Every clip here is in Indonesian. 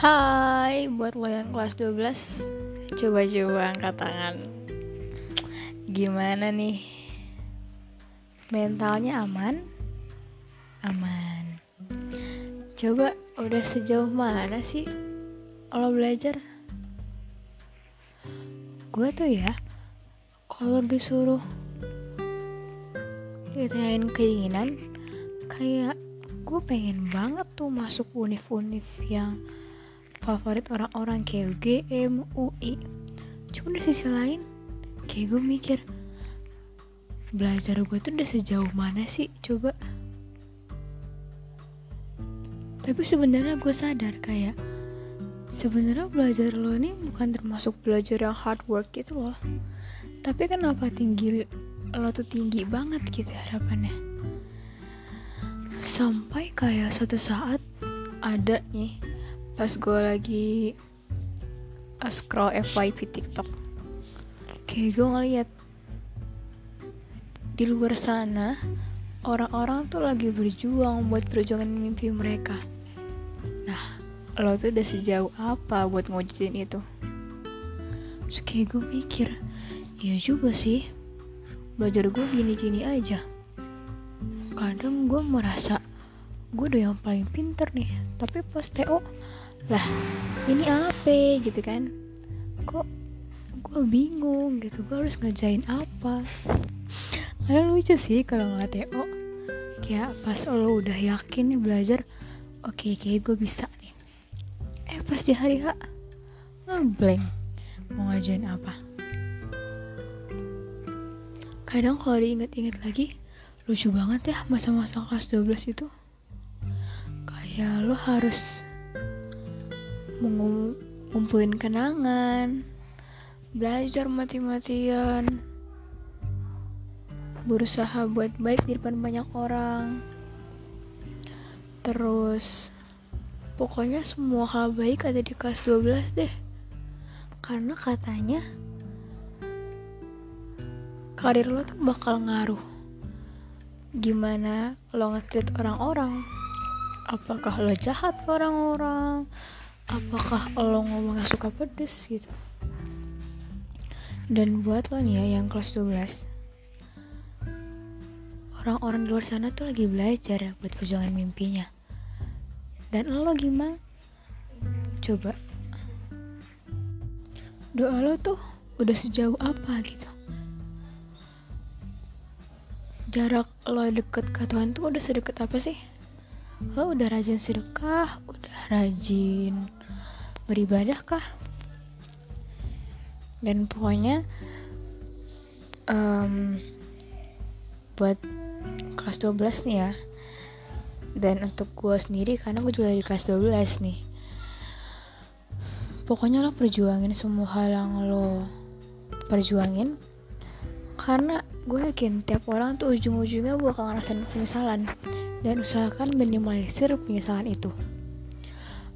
Hai buat lo yang kelas 12 Coba-coba angkat tangan Gimana nih Mentalnya aman? Aman Coba udah sejauh mana sih Lo belajar? Gue tuh ya Kalau disuruh Ditanyain keinginan Kayak gue pengen banget tuh masuk univ-univ yang favorit orang-orang kayak UGM, UI cuma di sisi lain kayak gue mikir belajar gue tuh udah sejauh mana sih coba? Tapi sebenarnya gue sadar kayak sebenarnya belajar lo ini bukan termasuk belajar yang hard work gitu loh. Tapi kenapa tinggi lo tuh tinggi banget gitu harapannya? Sampai kayak suatu saat ada nih pas gue lagi scroll FYP TikTok. Kayak gue ngeliat di luar sana orang-orang tuh lagi berjuang buat perjuangan mimpi mereka. Nah lo tuh udah sejauh apa buat ngewujudin itu? Terus kayak gue mikir iya juga sih. Belajar gue gini-gini aja. Kadang gue merasa gue udah yang paling pinter nih. Tapi pas TO lah ini apa gitu kan? Kok gue bingung gitu gue harus ngerjain apa? Karena lucu sih kalau ngeliat TO kayak pas lo udah yakin nih belajar oke okay, kayak gue bisa nih. Eh pas di hari H blank mau ngajain apa? Kadang kalau diinget-inget lagi lucu banget ya masa-masa kelas 12 itu. Kayak lo harus ngumpulin kenangan belajar mati-matian berusaha buat baik di depan banyak orang. Terus pokoknya semua hal baik ada di kelas 12 deh. Karena katanya karir lo tuh bakal ngaruh. Gimana lo nge orang-orang? Apakah lo jahat ke orang-orang apakah lo ngomongnya suka pedes gitu? Dan buat lo nih ya yang kelas 12 orang-orang di luar sana tuh lagi belajar buat perjuangan mimpinya. Dan lo gimana coba. Doa lo tuh udah sejauh apa gitu? Jarak lo deket ke Tuhan tuh udah sedekat apa sih? Lo udah rajin sedekah udah rajin beribadah kah? Dan pokoknya um, buat kelas 12 nih ya. Dan untuk gue sendiri karena gue juga di kelas 12 nih. Pokoknya lo perjuangin semua hal yang lo perjuangin. Karena gue yakin tiap orang tuh ujung-ujungnya bakal ngerasain penyesalan. Dan usahakan minimalisir penyesalan itu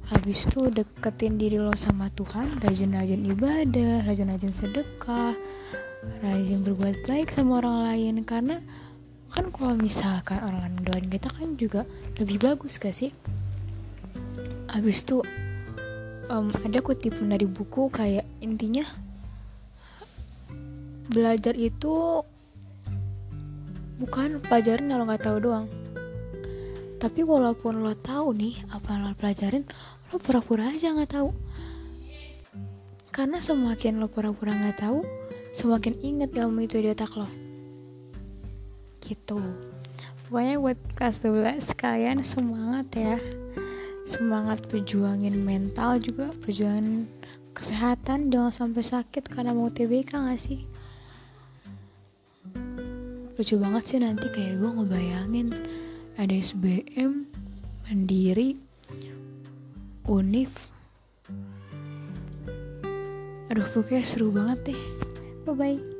habis itu deketin diri lo sama Tuhan rajin-rajin ibadah rajin-rajin sedekah rajin berbuat baik sama orang lain. Karena kan kalau misalkan orang doain kita kan juga lebih bagus gak sih? Habis itu um, ada kutipan dari buku kayak intinya belajar itu bukan pelajaran yang lo nggak tahu doang. Tapi walaupun lo tahu nih apa yang lo pelajarin lo pura-pura aja nggak tahu. Karena semakin lo pura-pura nggak tahu semakin inget ilmu itu di otak lo. Gitu. Pokoknya buat kelas 12 kalian semangat ya. Semangat perjuangin mental juga perjuangan kesehatan. Jangan sampai sakit karena mau TBK gak sih? Lucu banget sih nanti kayak gue ngebayangin ada SBM mandiri Unif. Aduh pokoknya seru banget deh. Bye bye